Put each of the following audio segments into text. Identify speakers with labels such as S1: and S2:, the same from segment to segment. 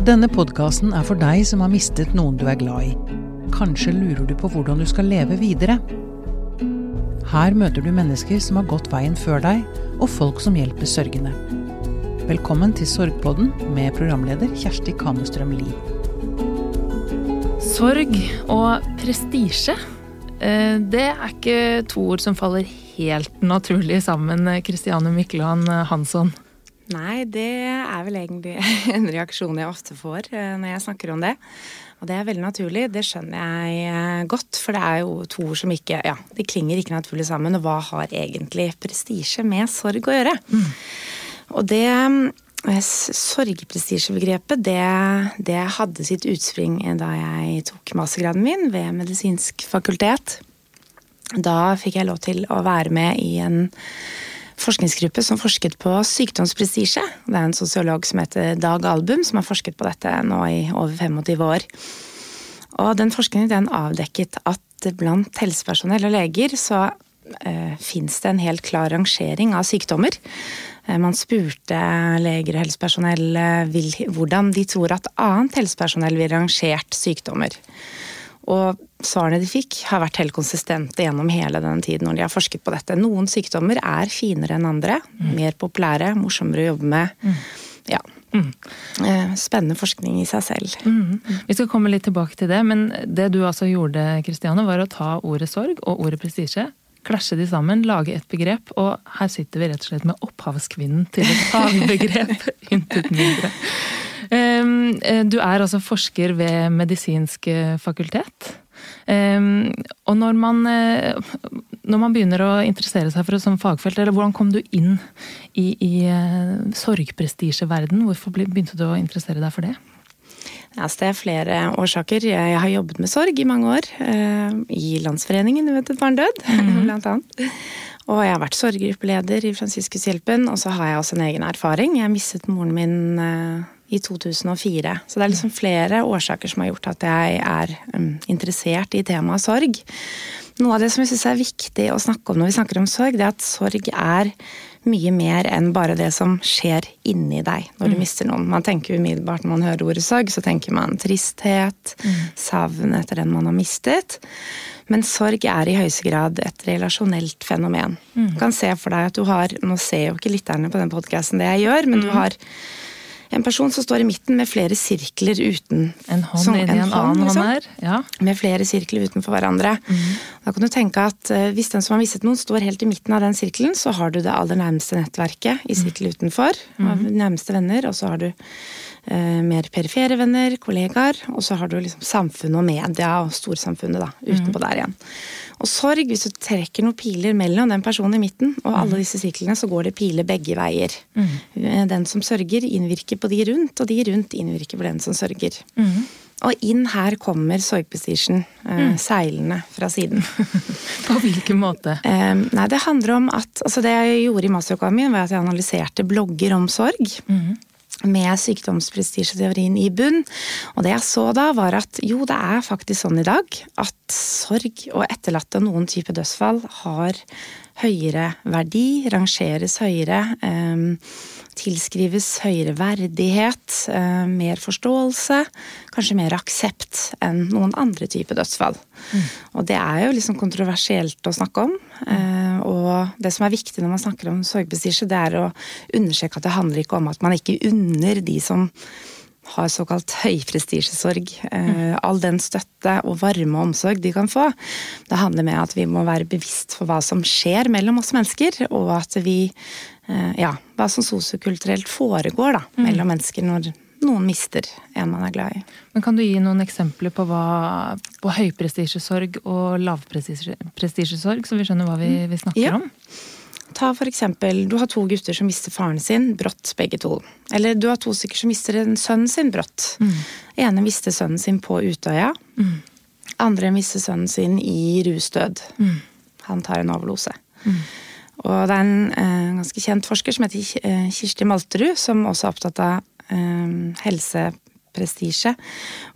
S1: Denne podkasten er for deg som har mistet noen du er glad i. Kanskje lurer du på hvordan du skal leve videre? Her møter du mennesker som har gått veien før deg, og folk som hjelper sørgende. Velkommen til Sorgpodden med programleder Kjersti Kamestrøm Lie.
S2: Sorg og prestisje, eh, det er ikke to ord som faller helt naturlig sammen, Christiane Mykland Hansson.
S3: Nei, det er vel egentlig en reaksjon jeg ofte får eh, når jeg snakker om det. Og det er veldig naturlig, det skjønner jeg eh, godt. For det er jo to ord som ikke Ja, de klinger ikke naturlig sammen. Og hva har egentlig prestisje med sorg å gjøre? Mm. Og det eh, Sorgprestisjebegrepet, det, det hadde sitt utspring da jeg tok mastergraden min ved medisinsk fakultet. Da fikk jeg lov til å være med i en forskningsgruppe som forsket på sykdomsprestisje. Det er en sosiolog som heter Dag Album, som har forsket på dette nå i over 25 år. Og den forskningen den avdekket at blant helsepersonell og leger så eh, fins det en helt klar rangering av sykdommer. Eh, man spurte leger og helsepersonell eh, hvordan de tror at annet helsepersonell vil rangert sykdommer. Og svarene de fikk, har vært helt konsistente gjennom hele denne tiden når de har forsket på dette. Noen sykdommer er finere enn andre. Mm. Mer populære, morsommere å jobbe med. Mm. Ja. Mm. Eh, spennende forskning i seg selv.
S2: Mm. Vi skal komme litt tilbake til det, men det du altså gjorde, Kristiane, var å ta ordet sorg og ordet prestisje. Klasje de sammen, lage et begrep, og her sitter vi rett og slett med opphavskvinnen til et fagbegrep. Intet mindre. Ehm, eh, du er altså forsker ved Medisinsk eh, fakultet. Ehm, og når man, eh, når man begynner å interessere seg for det som fagfelt, eller hvordan kom du inn i, i sorgprestisjeverden? Hvorfor begynte du å interessere deg for det?
S3: Altså, det er flere årsaker. Jeg har jobbet med sorg i mange år. I Landsforeningen du vet et barn død, mm. blant annet. Og jeg har vært sorggruppeleder i Fransiskushjelpen, og så har jeg også en egen erfaring. Jeg mistet moren min i 2004. Så det er liksom flere årsaker som har gjort at jeg er um, interessert i temaet sorg. Noe av det som jeg syns er viktig å snakke om når vi snakker om sorg, det er at sorg er mye mer enn bare det som skjer inni deg når du mm. mister noen. Man tenker umiddelbart når man hører ordet sorg, så tenker man tristhet, mm. savn etter den man har mistet. Men sorg er i høyeste grad et relasjonelt fenomen. Mm. Du kan se for deg at du har Nå ser jo ikke lytterne på den podkasten det jeg gjør, men mm. du har en person som står i midten med flere sirkler uten
S2: En hånd som, i en, en annen liksom, hånd her. Ja.
S3: Med flere sirkler utenfor hverandre. Mm. Da kan du tenke at uh, hvis den som har mistet noen, står helt i midten av den sirkelen, så har du det aller nærmeste nettverket i sirkelen utenfor, mm. av nærmeste venner, og så har du mer perifere venner, kollegaer, og så har du liksom samfunnet og media og storsamfunnet da, utenpå mm. der igjen. Og sorg, hvis du trekker noen piler mellom den personen i midten og alle mm. disse syklene, så går det piler begge veier. Mm. Eh, den som sørger, innvirker på de rundt, og de rundt innvirker på den som sørger. Mm. Og inn her kommer sorgprestisjen eh, mm. seilende fra siden.
S2: på hvilken måte?
S3: Eh, nei, det handler om at altså Det jeg gjorde i masteroppgaven min, var at jeg analyserte blogger om sorg. Mm med sykdomsprestisjeteorien i bunn. Og det jeg så da, var at jo, det er faktisk sånn i dag at sorg og etterlatte noen type dødsfall har høyere verdi, rangeres høyere. Eh, tilskrives høyere verdighet, eh, mer forståelse, kanskje mer aksept enn noen andre typer dødsfall. Mm. Og det er jo liksom kontroversielt å snakke om. Eh, og det som er viktig når man snakker om sorgprestisje, det er å understreke at det handler ikke om at man ikke unner de som har såkalt høyprestisjesorg. Mm. All den støtte og varme og omsorg de kan få. Det handler med at vi må være bevisst for hva som skjer mellom oss mennesker, og at vi Eh, ja, hva som sosiokulturelt foregår da, mm. mellom mennesker når noen mister en man er glad i.
S2: Men Kan du gi noen eksempler på, hva, på høyprestisjesorg og lavprestisjesorg, så vi skjønner hva vi, mm. vi snakker ja. om?
S3: Ta for eksempel, Du har to gutter som mister faren sin brått, begge to. Eller du har to stykker som mister en sønnen sin brått. Mm. ene mister sønnen sin på Utøya. Mm. Andre mister sønnen sin i rusdød. Mm. Han tar en overdose. Mm. Og det er en eh, ganske kjent forsker som heter eh, Kirsti Malterud, som også er opptatt av eh, helse prestisje.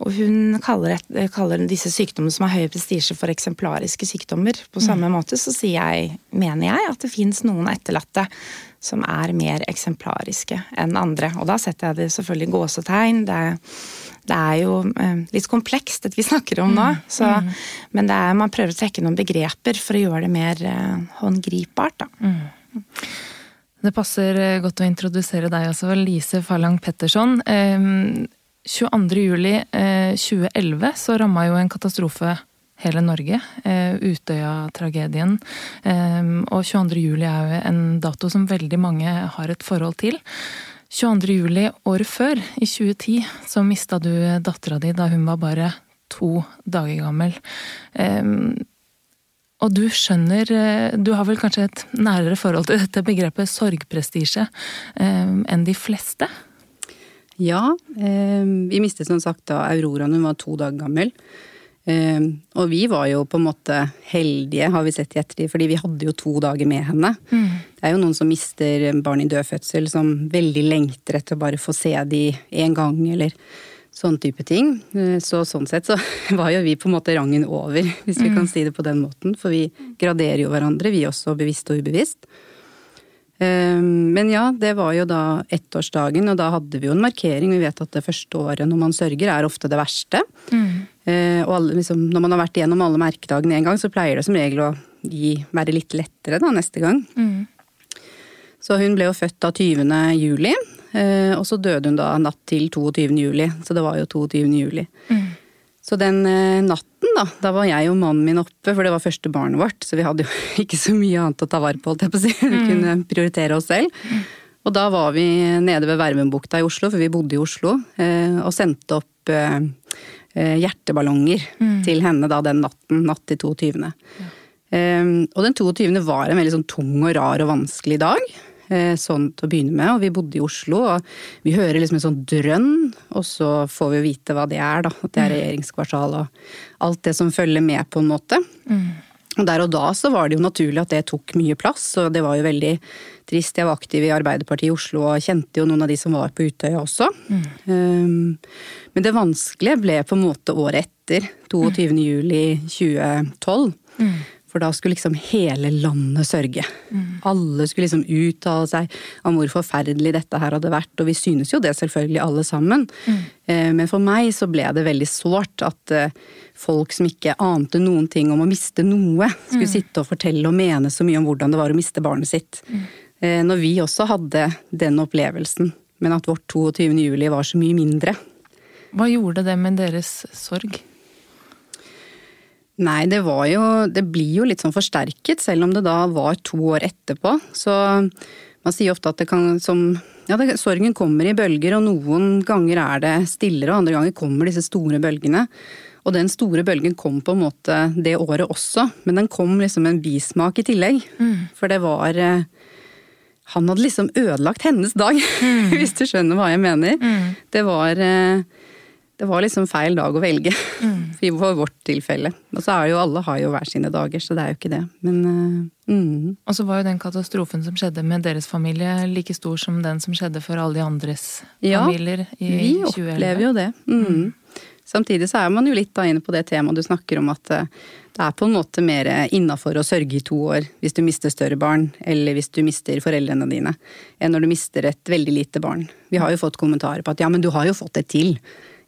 S3: Og hun kaller, et, kaller, disse sykdommene som har høy prestisje for eksemplariske sykdommer. På mm. samme måte så jeg, mener jeg, at det fins noen etterlatte som er mer eksemplariske enn andre. Og da setter jeg det selvfølgelig i gåsetegn. Det det er jo eh, litt komplekst, dette vi snakker om nå. Mm. Så, mm. Men er, man prøver å trekke noen begreper for å gjøre det mer eh, håndgripbart. Da. Mm.
S2: Det passer eh, godt å introdusere deg også, Lise Fallang Petterson. 22.07.2011 eh, så ramma jo en katastrofe hele Norge. Eh, Utøya-tragedien. Og 22.07 er jo en dato som veldig mange har et forhold til. 22.07 året før, i 2010, så mista du dattera di da hun var bare to dager gammel. Og du skjønner eh, Du har vel kanskje et nærere forhold til dette begrepet sorgprestisje eh, enn de fleste?
S4: Ja. Eh, vi mistet som sagt da Aurora hun var to dager gammel. Og vi var jo på en måte heldige, har vi sett i ettertid, fordi vi hadde jo to dager med henne. Mm. Det er jo noen som mister barn i død fødsel, som veldig lengter etter å bare få se de en gang, eller sånn type ting. Eh, så sånn sett så var jo vi på en måte rangen over, hvis vi mm. kan si det på den måten. For vi graderer jo hverandre, vi også, bevisst og ubevisst. Eh, men ja, det var jo da ettårsdagen, og da hadde vi jo en markering. Vi vet at det første året når man sørger, er ofte det verste. Mm. Eh, og alle, liksom, når man har vært igjennom alle merkedagene en gang, så pleier det som regel å gi, være litt lettere da neste gang. Mm. Så hun ble jo født da 20. juli, Eh, og så døde hun da natt til 22. juli, så det var jo 22. juli. Mm. Så den eh, natten, da, da var jeg og mannen min oppe, for det var første barnet vårt, så vi hadde jo ikke så mye annet å ta vare på, holdt jeg på å si. Vi mm. kunne prioritere oss selv. Mm. Og da var vi nede ved Vervenbukta i Oslo, for vi bodde i Oslo, eh, og sendte opp hjerteballonger mm. til henne da den natten, natt til 22. Ja. Og den 22. var en veldig sånn tung og rar og vanskelig dag. Eh, sånn til å begynne med. Og vi bodde i Oslo, og vi hører liksom en sånn drønn, og så får vi vite hva det er, da. At det er mm. regjeringskvartal og alt det som følger med, på en måte. Mm. Og der og da så var det jo naturlig at det tok mye plass, og det var jo veldig trist. Jeg var aktiv i Arbeiderpartiet i Oslo og kjente jo noen av de som var på Utøya også. Mm. Um, men det vanskelige ble på en måte året etter, 22. Mm. Juli 2012. For da skulle liksom hele landet sørge. Mm. Alle skulle liksom uttale seg om hvor forferdelig dette her hadde vært, og vi synes jo det selvfølgelig alle sammen. Mm. Men for meg så ble det veldig sårt at eh, folk som ikke ante noen ting om å miste noe, skulle mm. sitte og fortelle og mene så mye om hvordan det var å miste barnet sitt. Mm. Eh, når vi også hadde den opplevelsen, men at vårt 22. juli var så mye mindre.
S2: Hva gjorde det med deres sorg?
S4: Nei, det var jo Det blir jo litt sånn forsterket, selv om det da var to år etterpå. Så man sier ofte at det kan som Ja, det, sorgen kommer i bølger, og noen ganger er det stillere, og andre ganger kommer disse store bølgene. Og den store bølgen kom på en måte det året også, men den kom liksom en bismak i tillegg. Mm. For det var eh, Han hadde liksom ødelagt hennes dag, mm. hvis du skjønner hva jeg mener. Mm. Det var eh, det var liksom feil dag å velge, mm. I vårt tilfelle. Og så er jo alle har jo hver sine dager, så det er jo ikke det. Men uh, mm.
S2: Og så var jo den katastrofen som skjedde med deres familie like stor som den som skjedde for alle de andres ja, familier i 2011. Ja, vi opplever
S4: jo det. Mm. mm. Samtidig så er man jo litt da inne på det temaet du snakker om at uh, det er på en måte mer innafor å sørge i to år hvis du mister større barn, eller hvis du mister foreldrene dine, enn når du mister et veldig lite barn. Vi har jo fått kommentarer på at ja, men du har jo fått det til.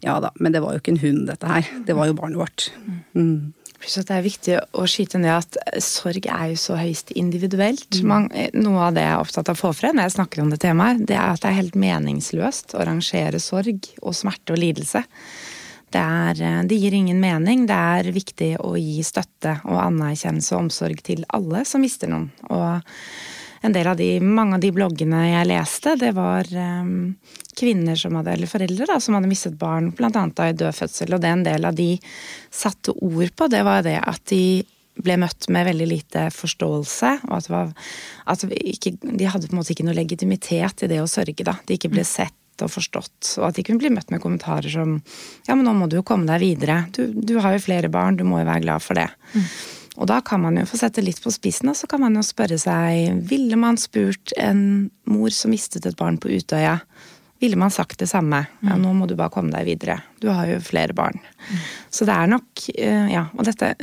S4: Ja da, men det var jo ikke en hund, dette her. Det var jo barnet vårt. Mm.
S3: Det er viktig å skyte ned at sorg er jo så høyst individuelt. Mm. Man, noe av det jeg er opptatt av å få frem når jeg snakker om det temaet, det er at det er helt meningsløst å rangere sorg og smerte og lidelse. Det, er, det gir ingen mening. Det er viktig å gi støtte og anerkjennelse og omsorg til alle som mister noen. Og en del av de, mange av de bloggene jeg leste, det var um, kvinner som hadde, eller foreldre da, som hadde mistet barn, bl.a. i død fødsel. Og det en del av de satte ord på, det var det at de ble møtt med veldig lite forståelse. og at, var, at ikke, De hadde på en måte ikke noe legitimitet i det å sørge. da. De ikke ble mm. sett og forstått. Og at de kunne bli møtt med kommentarer som ja, men nå må du jo komme deg videre. Du, du har jo flere barn, du må jo være glad for det. Mm. Og da kan man jo få sette litt på spissen, og så kan man jo spørre seg Ville man spurt en mor som mistet et barn på Utøya, ville man sagt det samme. Ja, nå må du bare komme deg videre. Du har jo flere barn. Så det er nok eh, Ja, og dette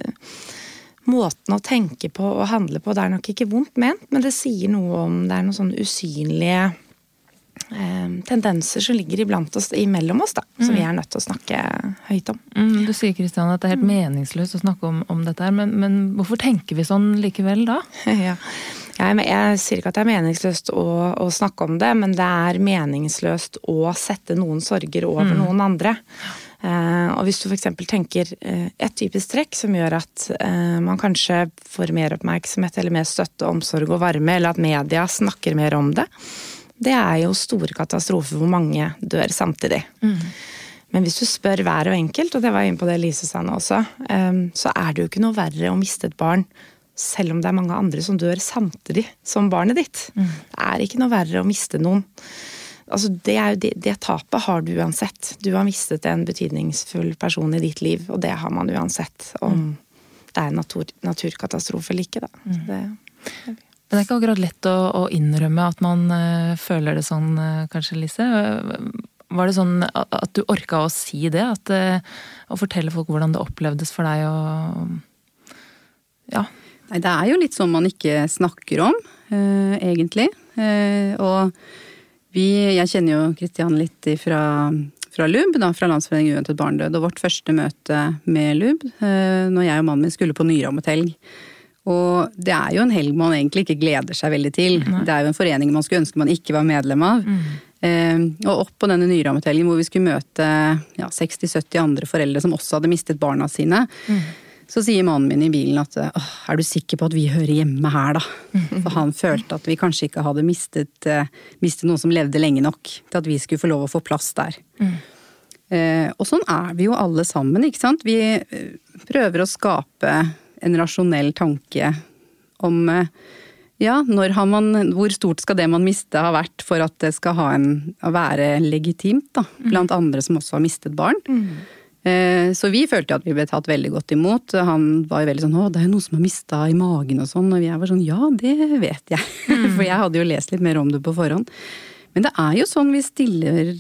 S3: Måten å tenke på og handle på, det er nok ikke vondt ment, men det sier noe om Det er noen sånne usynlige tendenser som ligger iblant oss, imellom oss, da. Som vi er nødt til å snakke høyt om.
S2: Mm, du sier Kristian, at det er helt meningsløst å snakke om, om dette her, men, men hvorfor tenker vi sånn likevel da?
S3: ja. Jeg, jeg, sier ikke at det er meningsløst å, å, snakke om det, men det er meningsløst å sette noen sorger over mm. noen andre. Uh, og hvis du f.eks. tenker uh, et typisk trekk som gjør at uh, man kanskje får mer oppmerksomhet eller mer støtte, omsorg og varme, eller at media snakker mer om det, det er jo store katastrofer hvor mange dør samtidig. Mm. Men hvis du spør hver og enkelt, og det var jeg inne på det Lise sa nå også, um, så er det jo ikke noe verre å miste et barn selv om det er mange andre som dør samtidig som barnet ditt. Mm. Det er ikke noe verre å miste noen. Altså, det, det, det, tapet har du uansett. Du har mistet en betydningsfull person i ditt liv, og det har man uansett. Om mm. det er en natur, naturkatastrofe eller ikke, da. Mm. Det,
S2: men det er ikke akkurat lett å, å innrømme at man uh, føler det sånn, uh, kanskje, Lise? Var det sånn at du orka å si det? At, uh, å fortelle folk hvordan det opplevdes for deg og Ja.
S4: Nei, det er jo litt sånn man ikke snakker om, egentlig. Og vi, jeg kjenner jo Kristian litt fra, fra LUB, da, fra Landsforeningen uventet barnedød. Og vårt første møte med LUB, når jeg og mannen min skulle på nyrammet Og det er jo en helg man egentlig ikke gleder seg veldig til. Nei. Det er jo en forening man skulle ønske man ikke var medlem av. Mm. Eh, og opp på denne nyrammetellingen hvor vi skulle møte ja, 60-70 andre foreldre som også hadde mistet barna sine. Mm. Så sier mannen min i bilen at er du sikker på at vi hører hjemme her, da? For han følte at vi kanskje ikke hadde mistet, uh, mistet noen som levde lenge nok til at vi skulle få lov å få plass der. Mm. Uh, og sånn er vi jo alle sammen, ikke sant. Vi uh, prøver å skape en rasjonell tanke om ja, man, hvor stort skal det man miste ha vært for at det skal en, være legitimt, da, blant mm. andre som også har mistet barn. Mm. Eh, så vi følte at vi ble tatt veldig godt imot. Han var jo veldig sånn 'Å, det er jo noe som har mista i magen', og sånn. Og jeg var sånn 'Ja, det vet jeg'. Mm. For jeg hadde jo lest litt mer om det på forhånd. Men det er jo sånn vi stiller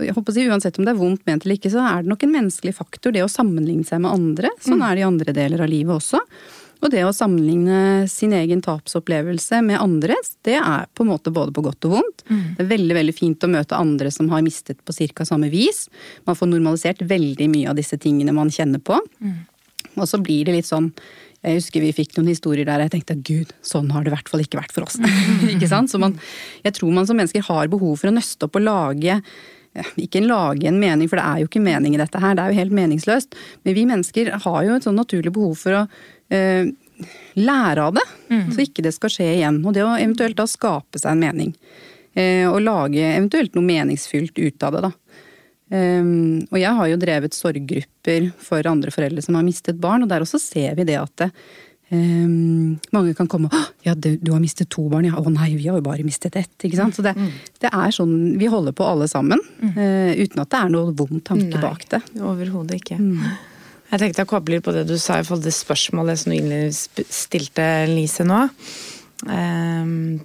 S4: jeg håper å si, Uansett om det er vondt ment eller ikke, så er det nok en menneskelig faktor, det å sammenligne seg med andre. Sånn mm. er det i andre deler av livet også. Og det å sammenligne sin egen tapsopplevelse med andres, det er på en måte både på godt og vondt. Mm. Det er veldig veldig fint å møte andre som har mistet på ca. samme vis. Man får normalisert veldig mye av disse tingene man kjenner på. Mm. Og så blir det litt sånn jeg husker vi fikk noen historier der jeg tenkte gud, sånn har det i hvert fall ikke vært for oss. ikke sant? Så man, jeg tror man som mennesker har behov for å nøste opp og lage ikke lage en mening, for det er jo ikke mening i dette her, det er jo helt meningsløst. Men vi mennesker har jo et sånn naturlig behov for å eh, lære av det, mm. så ikke det skal skje igjen. Og det å eventuelt da skape seg en mening. Eh, og lage eventuelt noe meningsfylt ut av det, da. Um, og jeg har jo drevet sorggrupper for andre foreldre som har mistet barn, og der også ser vi det at det, um, mange kan komme og ja, du, du, har mistet to barn', ja. 'Å nei, vi har jo bare mistet ett'. ikke sant? Så det, mm. det er sånn vi holder på alle sammen, mm. uh, uten at det er noe vond tanke bak det.
S3: Overhodet ikke. Mm. Jeg tenkte jeg kobler på det du sa i forhold til spørsmålet som du stilte Lise nå. Um,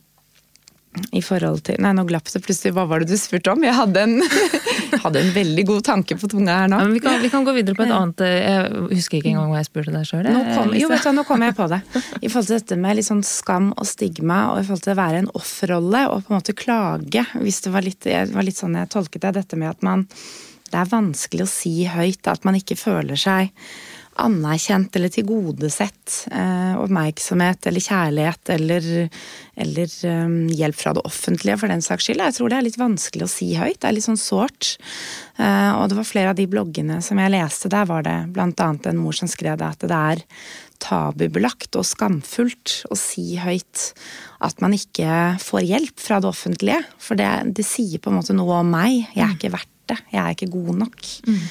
S3: I forhold til Nei, nå glapp det plutselig. Hva var det du spurte om? Jeg hadde en, hadde en veldig god tanke på tunga her nå.
S2: Ja, vi, kan, vi, kan, gå videre på et annet eh, Jeg husker ikke engang hva jeg spurte deg sjøl.
S3: Jo, vet du, nå kom jeg på det. I forhold til dette med litt sånn skam og stigma, og i forhold til å være en offerrolle og på en måte klage. Hvis det var litt, var litt sånn jeg tolket det. Dette med at man det er vanskelig å si høyt at man ikke føler seg anerkjent eller tilgodesett. Eh, oppmerksomhet eller kjærlighet eller, eller um, hjelp fra det offentlige, for den saks skyld. Jeg tror det er litt vanskelig å si høyt. Det er litt sånn sårt. Eh, og det var flere av de bloggene som jeg leste, der var det annet en mor som skrev det at det er tabubelagt og skamfullt å si høyt at man ikke får hjelp fra det offentlige. For det, det sier på en måte noe om meg. Jeg er ikke verdt det. Jeg er ikke god nok. Mm.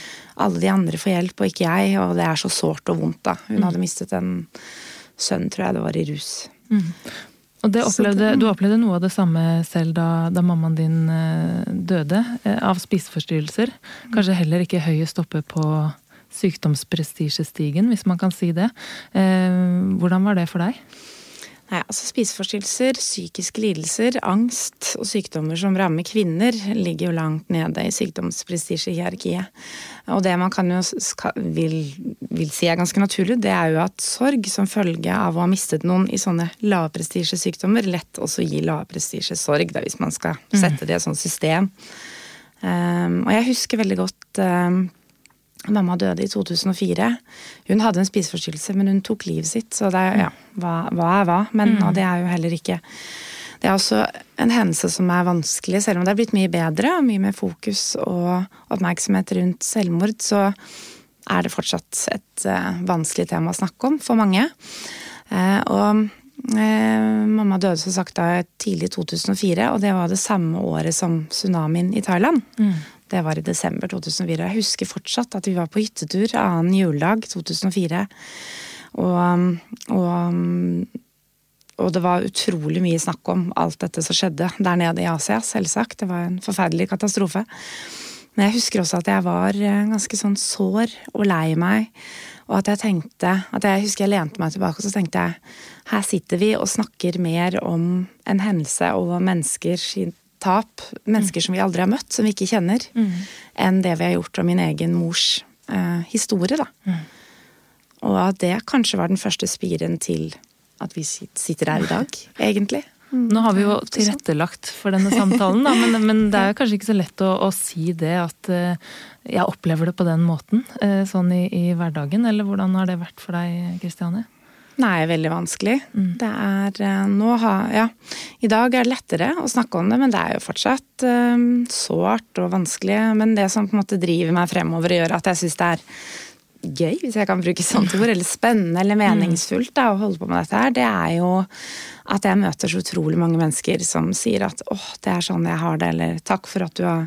S3: Alle de andre får hjelp, og ikke jeg. Og det er så sårt og vondt, da. Hun mm. hadde mistet en sønn, tror jeg det var, i rus. Mm.
S2: Og opplevde, Du opplevde noe av det samme selv da, da mammaen din eh, døde, eh, av spiseforstyrrelser. Kanskje heller ikke høyest oppe på sykdomsprestisjestigen, hvis man kan si det. Eh, hvordan var det for deg?
S3: Nei, altså Spiseforstyrrelser, psykiske lidelser, angst og sykdommer som rammer kvinner, ligger jo langt nede i sykdomsprestisjehierarkiet. Og det man kan jo vil, vil, si er ganske naturlig, det er jo at sorg som følge av å ha mistet noen i sånne lavprestisjesykdommer, lett også gir lavprestisjesorg, hvis man skal mm. sette det i et sånt system. Um, og jeg husker veldig godt um, Mamma døde i 2004. Hun hadde en spiseforstyrrelse, men hun tok livet sitt. Så det er ja, hva, hva er hva? Men mm. og det er jo heller ikke Det er også en hendelse som er vanskelig, selv om det er blitt mye bedre og mye mer fokus og oppmerksomhet rundt selvmord, så er det fortsatt et uh, vanskelig tema å snakke om for mange. Uh, og uh, mamma døde som sagt da tidlig i 2004, og det var det samme året som tsunamien i Thailand. Mm. Det var i desember 2004. Jeg husker fortsatt at vi var på hyttetur annen juledag 2004. Og, og, og, det var utrolig mye snakk om alt dette som skjedde der nede i Asia, selvsagt. Det var en forferdelig katastrofe. Men jeg husker også at jeg var eh, ganske sånn sår og lei meg. Og at jeg tenkte at jeg husker jeg lente meg tilbake og så tenkte jeg her sitter vi og snakker mer om en hendelse og mennesker tap, mennesker som vi aldri har møtt, som vi ikke kjenner, mm. enn det vi har gjort om min egen mors eh, historie. da. Mm. Og at det kanskje var den første spiren til at vi sitter her i dag, egentlig.
S2: Mm. Nå har vi jo tilrettelagt for denne samtalen, da, men, men, det er kanskje ikke så lett å, å si det at eh, jeg opplever det på den måten, eh, sånn i, i, hverdagen. Eller hvordan har det vært for deg, Kristiane?
S3: Nei, veldig vanskelig. Mm. Det er eh, nå ha, Ja, i dag er det lettere å snakke om det, men det er jo fortsatt um, sårt og vanskelig. Men det som på en måte driver meg fremover og gjør at jeg syns det er gøy, hvis jeg kan bruke sånt ord, eller spennende eller mm. meningsfullt da, å holde på med dette her, det er jo at jeg møter så utrolig mange mennesker som sier at åh, det er sånn jeg har det, eller takk for at du har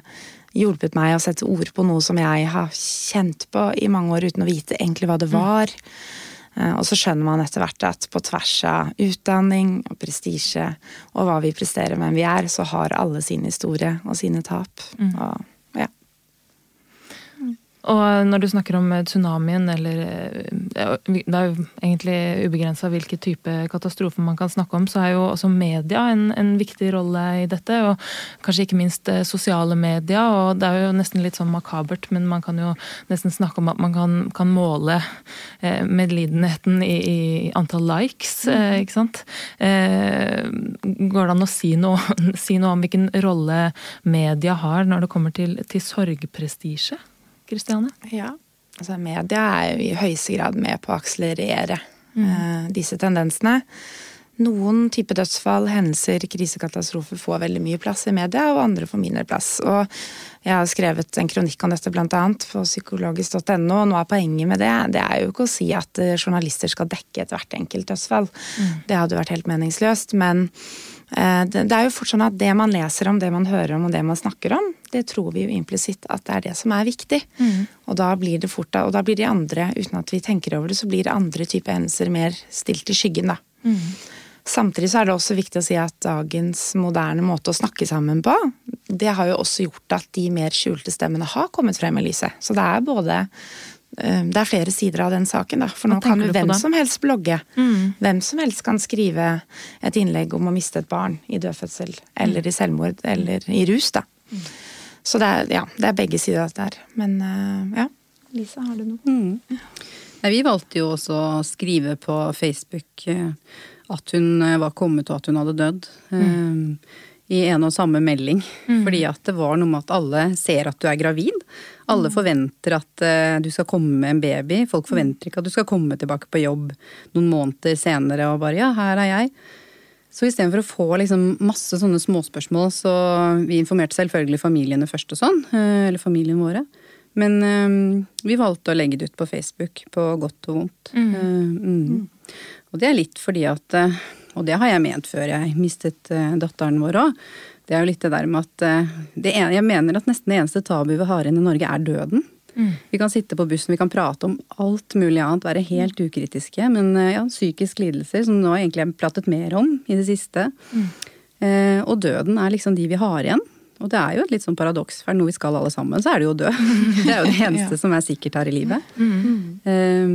S3: hjulpet meg å sette ord på noe som jeg har kjent på i mange år uten å vite egentlig hva det mm. var. Mm. Eh, og så skjønner man etter hvert at på tvers av utdanning og prestisje og hva vi presterer, hvem vi er, så har alle sin historie og sine tap. Mm. Og
S2: og når du snakker om eh, tsunamien, eller eh, Det er jo egentlig ubegrensa hvilke type katastrofer man kan snakke om, så er jo også media en, en, viktig rolle i dette. Og kanskje ikke minst eh, sosiale media. Og det er jo nesten litt sånn makabert, men man kan jo nesten snakke om at man kan, kan måle medlidenheten i, i, antall likes, ikke sant. Går det an å si noe, si noe om hvilken rolle media har når det kommer til, til sorgprestisje? Kristiane?
S3: Ja, altså media er jo i høyeste grad med på å akselerere mm. uh, disse tendensene. Noen type dødsfall, hendelser, krisekatastrofer får veldig mye plass i media, og andre får mindre plass. Og jeg har skrevet en kronikk om dette bl.a. på psykologisk.no, og noe av poenget med det, det er jo ikke å si at eh, journalister skal dekke ethvert enkelt dødsfall. Mm. Det hadde vært helt meningsløst. Men det er jo fort sånn at det man leser om, det man hører om og det man snakker om, det tror vi jo implisitt at det er det som er viktig. Mm. Og da blir det fort og da blir de andre, uten at vi tenker over det, så blir det andre typer hendelser mer stilt i skyggen, da. Mm. Samtidig så er det også viktig å si at dagens moderne måte å snakke sammen på, det har jo også gjort at de mer skjulte stemmene har kommet frem i lyset. Så det er både Eh, det er flere sider av den saken. Da. For nå kan hvem som helst blogge. Mm. Hvem som helst kan skrive et innlegg om å miste et barn i dødfødsel, eller i selvmord, eller i rus. da. Mm. Så det er, ja, det er begge sider av dette her. Men eh, ja, Lisa, har du noe? Mm.
S4: Nei, vi valgte jo også å skrive på Facebook eh, at hun var kommet og at hun hadde dødd. I en og samme melding. Mm. Fordi at det var noe med at alle ser at du er gravid. Alle mm. forventer at uh, du skal komme med en baby. Folk mm. forventer ikke at du skal komme tilbake på jobb noen måneder senere og bare 'ja, her er jeg'. Så istedenfor å få liksom masse sånne småspørsmål, så vi informerte selvfølgelig familiene først og sånn. Uh, eller familien våre. Men uh, vi valgte å legge det ut på Facebook, på godt og vondt. Mm. Mm. Og det er litt fordi at Og det har jeg ment før jeg mistet datteren vår òg det er jo litt det der med at eh, ene, Jeg mener at nesten det eneste tabu vi har igjen i Norge, er døden. Mm. Vi kan sitte på bussen, vi kan prate om alt mulig annet, være helt ukritiske. Men eh, ja, psykisk lidelser, som nå egentlig er pratet mer om i det siste. Mm. Eh, og døden er liksom de vi har igjen. Og det er jo et litt sånn paradoks, for noe vi skal alle sammen, så er det jo å dø. Det er jo det eneste ja. som er sikkert her i livet. Mm. Um,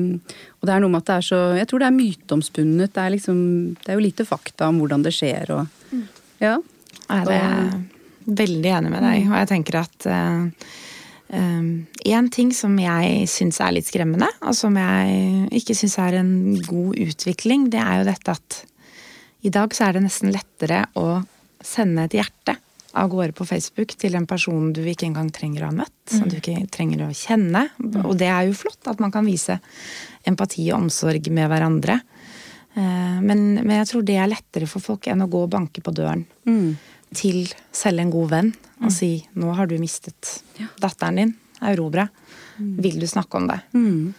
S4: og det er noe med at det er så Jeg tror det er myteomspunnet. Det er liksom Det er jo lite fakta om hvordan det skjer og Ja.
S3: Jeg er veldig enig med deg, og jeg tenker at uh, Um, en ting som jeg syns er litt skremmende, og som jeg ikke syns er en god utvikling, det er jo dette at i dag så er det nesten lettere å sende et hjerte av gårde på Facebook til en person du ikke engang trenger å ha møtt, som du ikke trenger å kjenne. Og det er jo flott at man kan vise empati og omsorg med hverandre. Uh, men, men, jeg tror det er lettere for folk enn å gå og banke på døren. Mm til selv en god venn og mm. si 'nå har du mistet ja. datteren din, Aurobra. Mm. Vil du snakke om det?' Mm.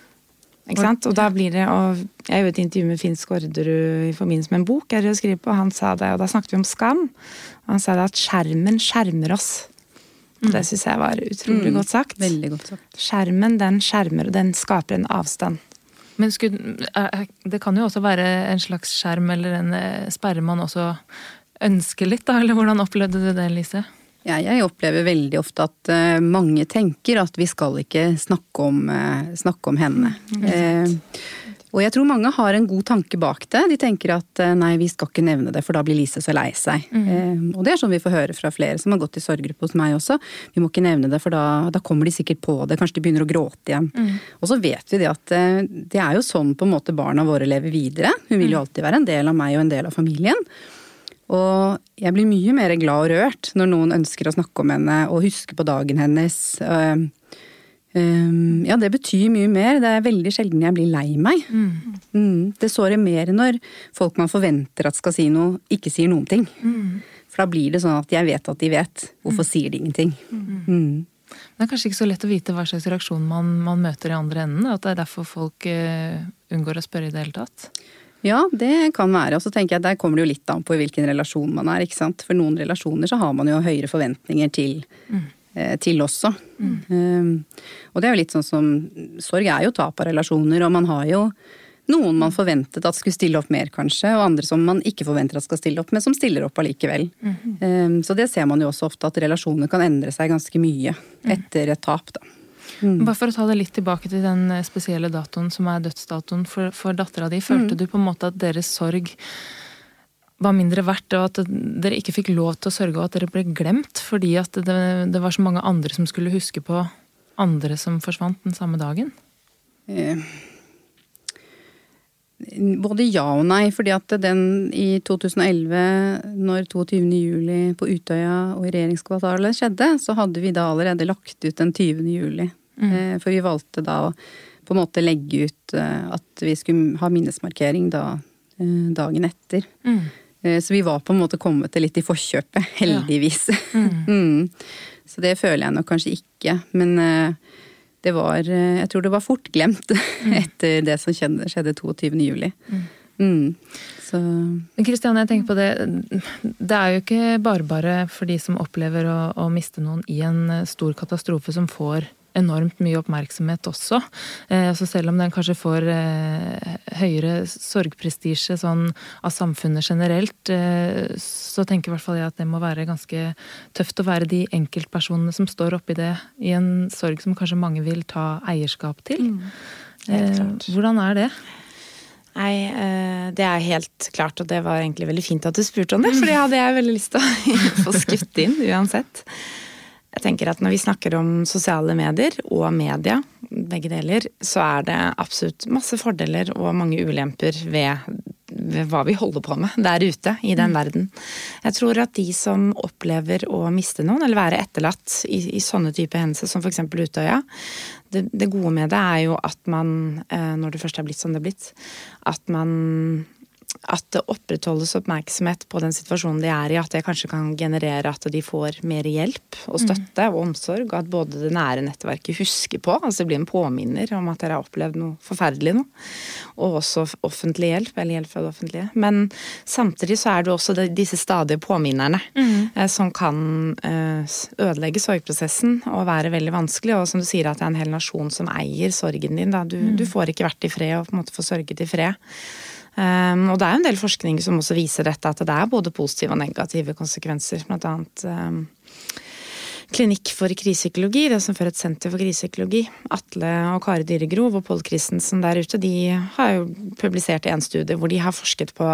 S3: Ikke sant? Og da blir det, og Jeg gjorde et intervju med Finn Skårderud i forbindelse med en bok jeg skrev på, og han sa det, og da snakket vi om skam. Han sa det at skjermen skjermer oss. Mm. Det syns jeg var utrolig mm. godt sagt.
S4: Veldig godt sagt.
S3: Skjermen den skjermer, og den skaper en avstand.
S2: Men skulle, det kan jo også være en slags skjerm eller en eh, sperre man også ønsker litt, da? Eller hvordan opplevde du det, Lise?
S4: Ja, jeg opplever veldig ofte at uh, mange tenker at vi skal ikke snakke om, uh, snakke om henne. Mm, uh, og jeg tror mange har en god tanke bak det. De tenker at nei, vi skal ikke nevne det, for da blir Lise så lei seg. Mm. og det er sånn vi får høre fra flere som har gått i sorggruppe hos meg også. Vi må ikke nevne det, for da, da, kommer de sikkert på det. Kanskje de begynner å gråte igjen. Mm. Og så vet vi det at det er jo sånn på en måte barna våre lever videre. Hun vil jo mm. alltid være en del av meg og en del av familien. Og jeg blir mye mer glad og rørt når noen ønsker å snakke om henne og huske på dagen hennes. Ja, det betyr mye mer. Det er veldig sjelden jeg blir lei meg. Mm. Mm. Det sårer mer når folk man forventer at skal si noe, ikke sier noen ting. Mm. For da blir det sånn at jeg vet at de vet. Hvorfor sier de ingenting?
S2: Mm. Det er kanskje ikke så lett å vite hva slags reaksjon man, man møter i andre enden. At det er derfor folk uh, unngår å spørre i det hele tatt.
S4: Ja, det kan være. Og så tenker jeg at der kommer det jo litt an på i hvilken relasjon man er. ikke sant? For noen relasjoner så har man jo høyere forventninger til, mm. Eh, til også. Mm. Um, og det er jo litt sånn som Sorg er jo tap av relasjoner, og man har jo noen man forventet at skulle stille opp mer, kanskje, og andre som man ikke forventer at skal stille opp, men som stiller opp allikevel. Mm. Um, så det ser man jo også ofte, at relasjoner kan endre seg ganske mye etter et tap, da.
S2: Mm. Bare for å ta det litt tilbake til den eh, spesielle datoen som er dødsdatoen for, for dattera di. Følte mm. du på en måte at deres sorg var mindre verdt, og at dere ikke fikk lov til å sørge, og at dere ble glemt fordi at det, det var så mange andre som skulle huske på andre som forsvant den samme dagen? Eh.
S4: Både ja og nei, fordi at den i 2011, når 22. juli på Utøya og i regjeringskvartalet skjedde, så hadde vi da allerede lagt ut den 20. juli. Mm. Eh, for vi valgte da å på en måte legge ut eh, at vi skulle ha minnesmarkering da eh, dagen etter. Mm. Så vi var på en måte kommet til litt i forkjøpet, heldigvis. Ja. Mm. mm. Så det føler jeg nok kanskje ikke. Men det var Jeg tror det var fort glemt mm. etter det som skjedde, skjedde 22. juli. Mm. Mm.
S2: Så Kristiane, jeg tenker på det. Det er jo ikke bare bare for de som opplever å, å miste noen i en stor katastrofe, som får enormt mye oppmerksomhet også. Eh, så selv om den kanskje får eh, høyere sorgprestisje sånn av samfunnet generelt, eh, så tenker i hvert fall jeg at det må være ganske tøft å være de enkeltpersonene som står oppi det i en sorg som kanskje mange vil ta eierskap til. Mm. Hvordan er det?
S3: Nei, det er helt klart, og det var egentlig veldig fint at du spurte om det, for det hadde jeg veldig lyst til å få skutt inn uansett. Jeg tenker at Når vi snakker om sosiale medier og media, begge deler, så er det absolutt masse fordeler og mange ulemper ved, ved hva vi holder på med der ute i den mm. verden. Jeg tror at de som opplever å miste noen, eller være etterlatt i, i sånne type hendelser som f.eks. Utøya, det, det, gode med det er jo at man, eh, når det først er blitt som det er blitt, at man at det opprettholdes oppmerksomhet på den situasjonen de er i, at det kanskje kan generere at de får mer hjelp og støtte og omsorg, og at både det nære nettverket husker på, altså det blir en påminner om at dere har opplevd noe forferdelig nå, og også offentlig hjelp, eller hjelp fra det offentlige. Men samtidig så er det også disse stadige påminnerne mm. som kan eh, ødelegge sorgprosessen og være veldig vanskelig, og som du sier at det er en hel nasjon som eier sorgen din, da. Du, mm. du får ikke vært i fred og på en måte få sørget i fred. Um, og det er jo en del forskning som også viser dette, at det er både positive og negative konsekvenser. Blant annet um, klinikk for krisepsykologi, det som fører et senter for krisepsykologi. Atle og Kari Dyregrov og Pål Christensen der ute, de har jo publisert en studie hvor de har forsket på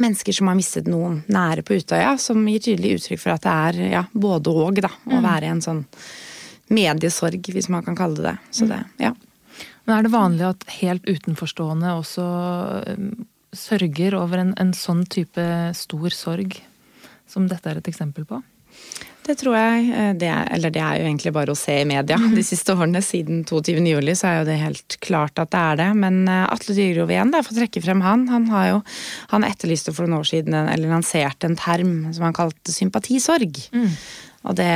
S3: mennesker som har mistet noen nære på Utøya, som gir tydelig uttrykk for at det er ja, både og, da. Å være være en sånn mediesorg, hvis man kan kalle det det. Så det, ja.
S2: Men er det vanlig at helt utenforstående også um, sørger over en, en sånn type stor sorg, som dette er et eksempel på?
S3: Det tror jeg. Eh, det er, eller det er jo egentlig bare å se i media mhm. de siste årene. Siden 22. juli så er jo det helt klart at det er det. Men eh, Atle Dyrgrov igjen, da, for å trekke frem han. Han har jo han etterlyste for noen år siden, eller lanserte en term som han kalte sympatisorg. Mm. Og det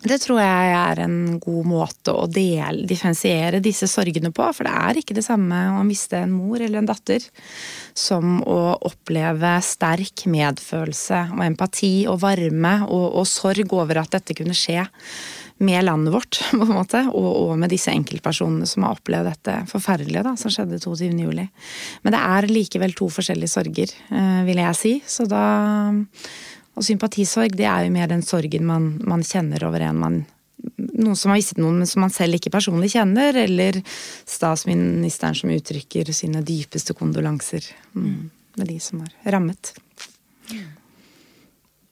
S3: det tror jeg er en god måte å dele, differensiere disse sorgene på. For det er ikke det samme å miste en mor eller en datter som å oppleve sterk medfølelse og empati og varme og, og sorg over at dette kunne skje med landet vårt, på en måte, og, og, med disse enkeltpersonene som har opplevd dette forferdelige da, som skjedde 22. juli. Men det er likevel to forskjellige sorger, eh, vil jeg si. Så da og sympatisorg, det er jo mer den sorgen man, man kjenner over en man noen som har visst noen men som man selv ikke personlig kjenner, eller statsministeren som uttrykker sine dypeste kondolanser mm, med de som har rammet.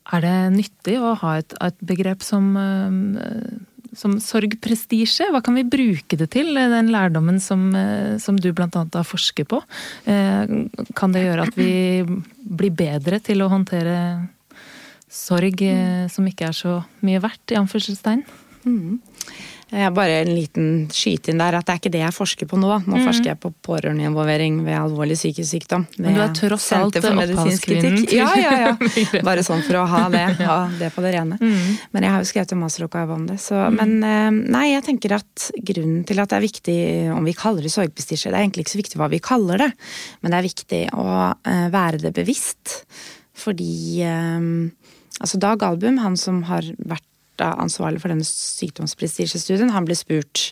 S2: Er det nyttig å ha et, et begrep som, eh, som sorgprestisje? Hva kan vi bruke det til, den lærdommen som, eh, som du bl.a. har forsket på? Eh, kan det gjøre at vi blir bedre til å håndtere sorg eh, som ikke er så mye verdt, i anførselstegn. Mm.
S3: Bare en liten skyte inn der, at det er ikke det jeg forsker på nå. Nå mm. forsker jeg på pårørendeinvolvering ved alvorlig psykisk sykdom.
S2: Men du er tross alt opphavskvinnen.
S3: Ja, ja, ja. Bare sånn for å ha det, ha det på det rene. Mm. Men jeg har jo skrevet en masteroppgave om det. Så, mm. Men eh, nei, jeg tenker at grunnen til at det er viktig om vi kaller det sorgbestisje, det er egentlig ikke så viktig hva vi kaller det, men det er viktig å eh, være det bevisst. Fordi Altså Dag Album, han som har vært ansvarlig for denne sykdomsprestisjestudien, han ble spurt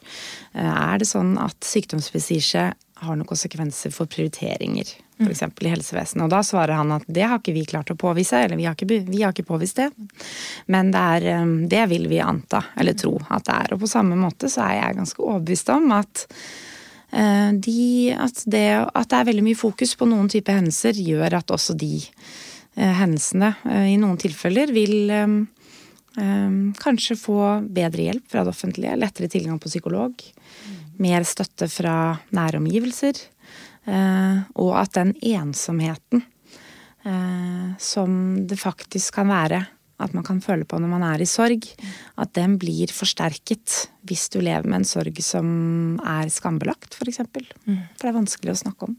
S3: eh, er det sånn at sykdomsprestisje har noen konsekvenser for prioriteringer, f.eks. Mm. i helsevesenet. Og da svarer han at det har ikke vi klart å påvise, eller vi har ikke, vi har ikke påvist det. Men det, er, eh, det vil vi anta, eller tro at det er. Og på samme måte så er jeg ganske overbevist om at eh, de, at, det, at det er veldig mye fokus på noen type hendelser, gjør at også de hendelsene eh, i noen tilfeller vil eh, kanskje få bedre hjelp fra det offentlige, lettere tilgang på psykolog, mer støtte fra nære omgivelser, og at den ensomheten som det faktisk kan være at man kan føle på når man er i sorg, at den blir forsterket hvis du lever med en sorg som er skambelagt, f.eks. For, eksempel. Mm. for det er vanskelig å snakke om.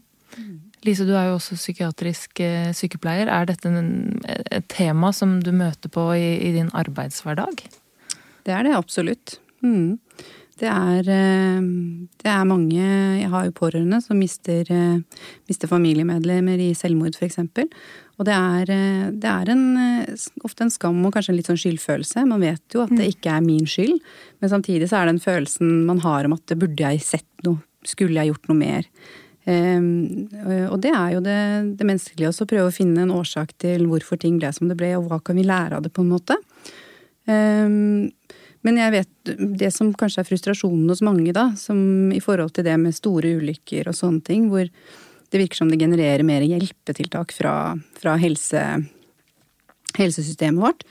S2: Lise, du er jo også psykiatrisk eh, sykepleier. Er dette en, et tema som du møter på i, i, din arbeidshverdag?
S4: Det er det absolutt. Mm. Det, er, eh, det er, mange Jeg har jo pårørende som mister, eh, mister familiemedlemmer i selvmord, f.eks. Og det er, det er en, ofte en skam og kanskje en litt sånn skyldfølelse. Man vet jo at det mm. ikke er min skyld, men samtidig så er den følelsen man har om at burde jeg sett noe, skulle jeg gjort noe mer? Ehm, og det er jo det, det menneskelige også, å prøve å finne en årsak til hvorfor ting ble som det ble, og hva kan vi lære av det, på en måte. Ehm, men jeg vet det som kanskje er frustrasjonen hos mange, da, som i forhold til det med store ulykker og sånne ting, hvor det virker som det genererer mer hjelpetiltak fra, fra helse, helsesystemet vårt.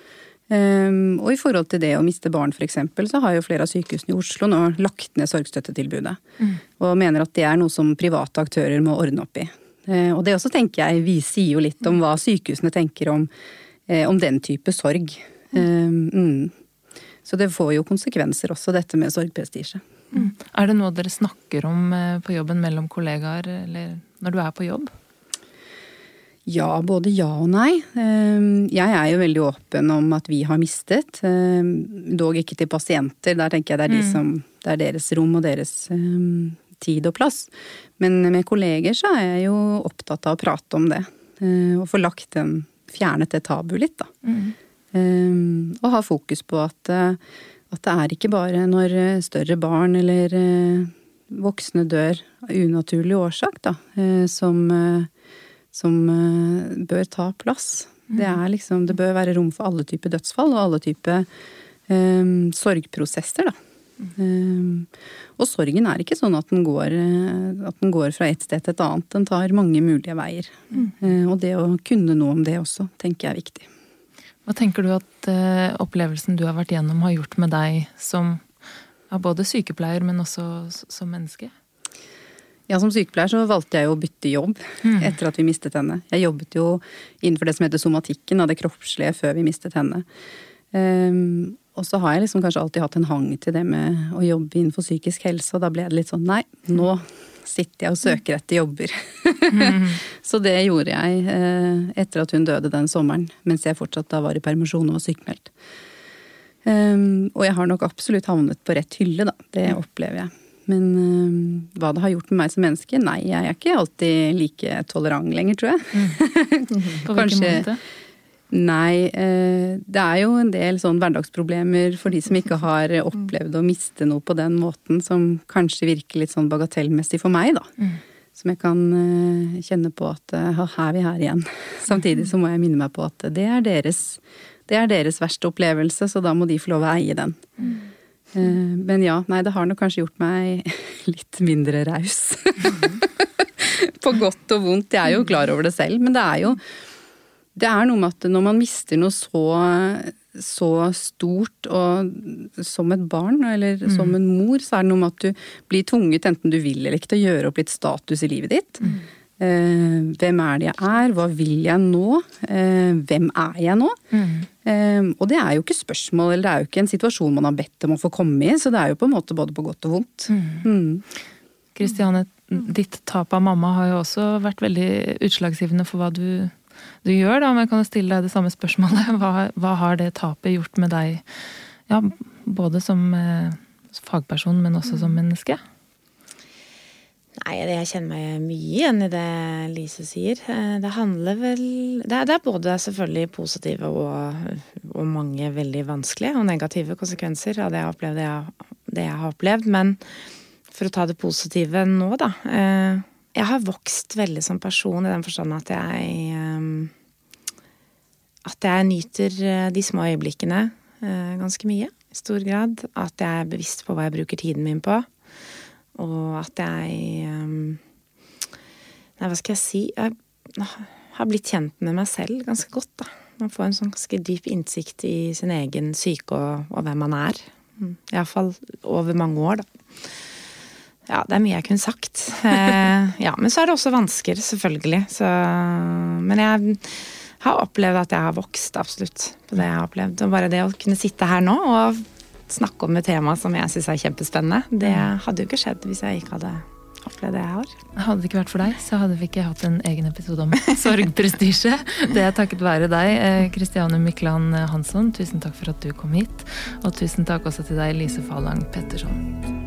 S4: Um, og i forhold til det å miste barn f.eks., så har jo flere av sykehusene i Oslo nå lagt ned sorgstøttetilbudet. Mm. Og mener at det er noe som private aktører må ordne opp i. Uh, og det også tenker jeg vi sier jo litt om hva sykehusene tenker om, uh, om den type sorg. Mm. Mm. Så det får jo konsekvenser også, dette med sorgprestisje.
S2: Mm. Er det noe dere snakker om uh, på jobben mellom kollegaer, eller når du er på jobb?
S4: Ja, både ja og nei. Ehm, jeg er jo veldig åpen om at vi har mistet. Ehm, dog ikke til pasienter, der tenker jeg det er, de mm. som, det er deres rom og deres um, tid og plass. Men med kolleger så er jeg jo opptatt av å prate om det. Og få lagt den Fjernet det tabuet litt, da. Mm. Og ha fokus på at, uh, at, det er ikke bare når større barn eller uh, voksne dør av unaturlig årsak, da, som som eh, bør ta plass. Det, er liksom, det bør være rom for alle typer dødsfall og alle typer um, sorgprosesser, da. Um, og sorgen er ikke sånn at den, går, at den går fra et sted til et annet. Den tar mange mulige veier. Mm. Uh, og det å kunne noe om det også, tenker jeg er viktig.
S2: Hva tenker du at uh, opplevelsen du har vært gjennom har gjort med deg som både sykepleier, men også som menneske?
S4: Ja, Som sykepleier så valgte jeg å bytte jobb mm. etter at vi mistet henne. Jeg jobbet jo innenfor det som heter somatikken, av det kroppslige, før vi mistet henne. Um, og så har jeg liksom kanskje alltid hatt en hang til det med å jobbe innenfor psykisk helse, og da ble det litt sånn nei, nå sitter jeg og søker etter jobber. Mm. så det gjorde jeg eh, etter at hun døde den sommeren, mens jeg fortsatt da var i permisjon og var sykemeldt. Um, og jeg har nok absolutt havnet på rett hylle, da. Det opplever jeg. Men øh, hva det har gjort med meg som menneske? Nei, jeg er ikke alltid like tolerant lenger, tror jeg.
S2: Mm. På hvilken måte?
S4: Nei, øh, det er jo en del sånn hverdagsproblemer for de som ikke har opplevd å miste noe på den måten, som kanskje virker litt sånn bagatellmessig for meg, da. Mm. Som jeg kan øh, kjenne på at her er vi her igjen. Samtidig så må jeg minne meg på at det er deres, det er deres verste opplevelse, så da må de få lov å eie den. Mm. Eh, men ja, nei, det har nok kanskje gjort meg litt mindre raus. På godt og vondt. Jeg er jo klar over det selv, men det er jo Det er noe med at når man mister noe så, så stort og som et barn, eller mm. som en mor, så er det noe med at du blir tvunget, enten du vil eller ikke, til å gjøre opp litt status i livet ditt. Mm. Eh, hvem er det jeg er? Hva vil jeg nå? Eh, hvem er jeg nå? Mm. Eh, og det er jo ikke spørsmål, eller det er jo ikke en situasjon man har bedt om å få komme i, så det er jo på en måte både på godt og vondt.
S2: Kristiane, mm. mm. ditt tap av mamma har jo også vært veldig utslagsgivende for hva du, du gjør, da. Om jeg kan stille deg det samme spørsmålet. Hva, hva har det tapet gjort med deg, ja, både som fagperson, men også som menneske?
S3: Nei, jeg kjenner meg mye igjen i det Lise sier. Eh, det handler vel Det er, det er både selvfølgelig positive og, og, mange veldig vanskelige og negative konsekvenser av det jeg, opplevde, det jeg har opplevd. Men for å ta det positive nå, da. Eh, jeg har vokst veldig som person i den forstand at jeg eh, At jeg nyter de små øyeblikkene ganske mye. I stor grad. At jeg er bevisst på hva jeg bruker tiden min på. Og at jeg um, Nei, hva skal jeg si? Jeg har blitt kjent med meg selv ganske godt, da. Man får en sånn ganske dyp innsikt i sin egen syke og, og hvem man er. Mm, Iallfall over mange år, da. Ja, det er mye jeg kunne sagt. Eh, ja, men så er det også vansker, selvfølgelig. Så, men jeg har opplevd at jeg har vokst, absolutt, på det jeg har opplevd. Og bare det å kunne sitte her nå og snakke om et tema som jeg syns er kjempespennende. Det mm. hadde jo ikke skjedd hvis jeg ikke hadde opplevd det jeg har.
S2: Hadde det ikke vært for deg, så hadde vi ikke hatt en egen episode om sorgprestisje. Det er takket være deg, Kristiane eh, Mykland Hansson. Tusen takk for at du kom hit. Og tusen takk også til deg, Lise Falang Petterson.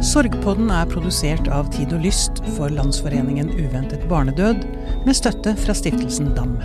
S1: Sorgpodden er produsert av Tid og Lyst for Landsforeningen uventet barnedød, med støtte fra stiftelsen DAM.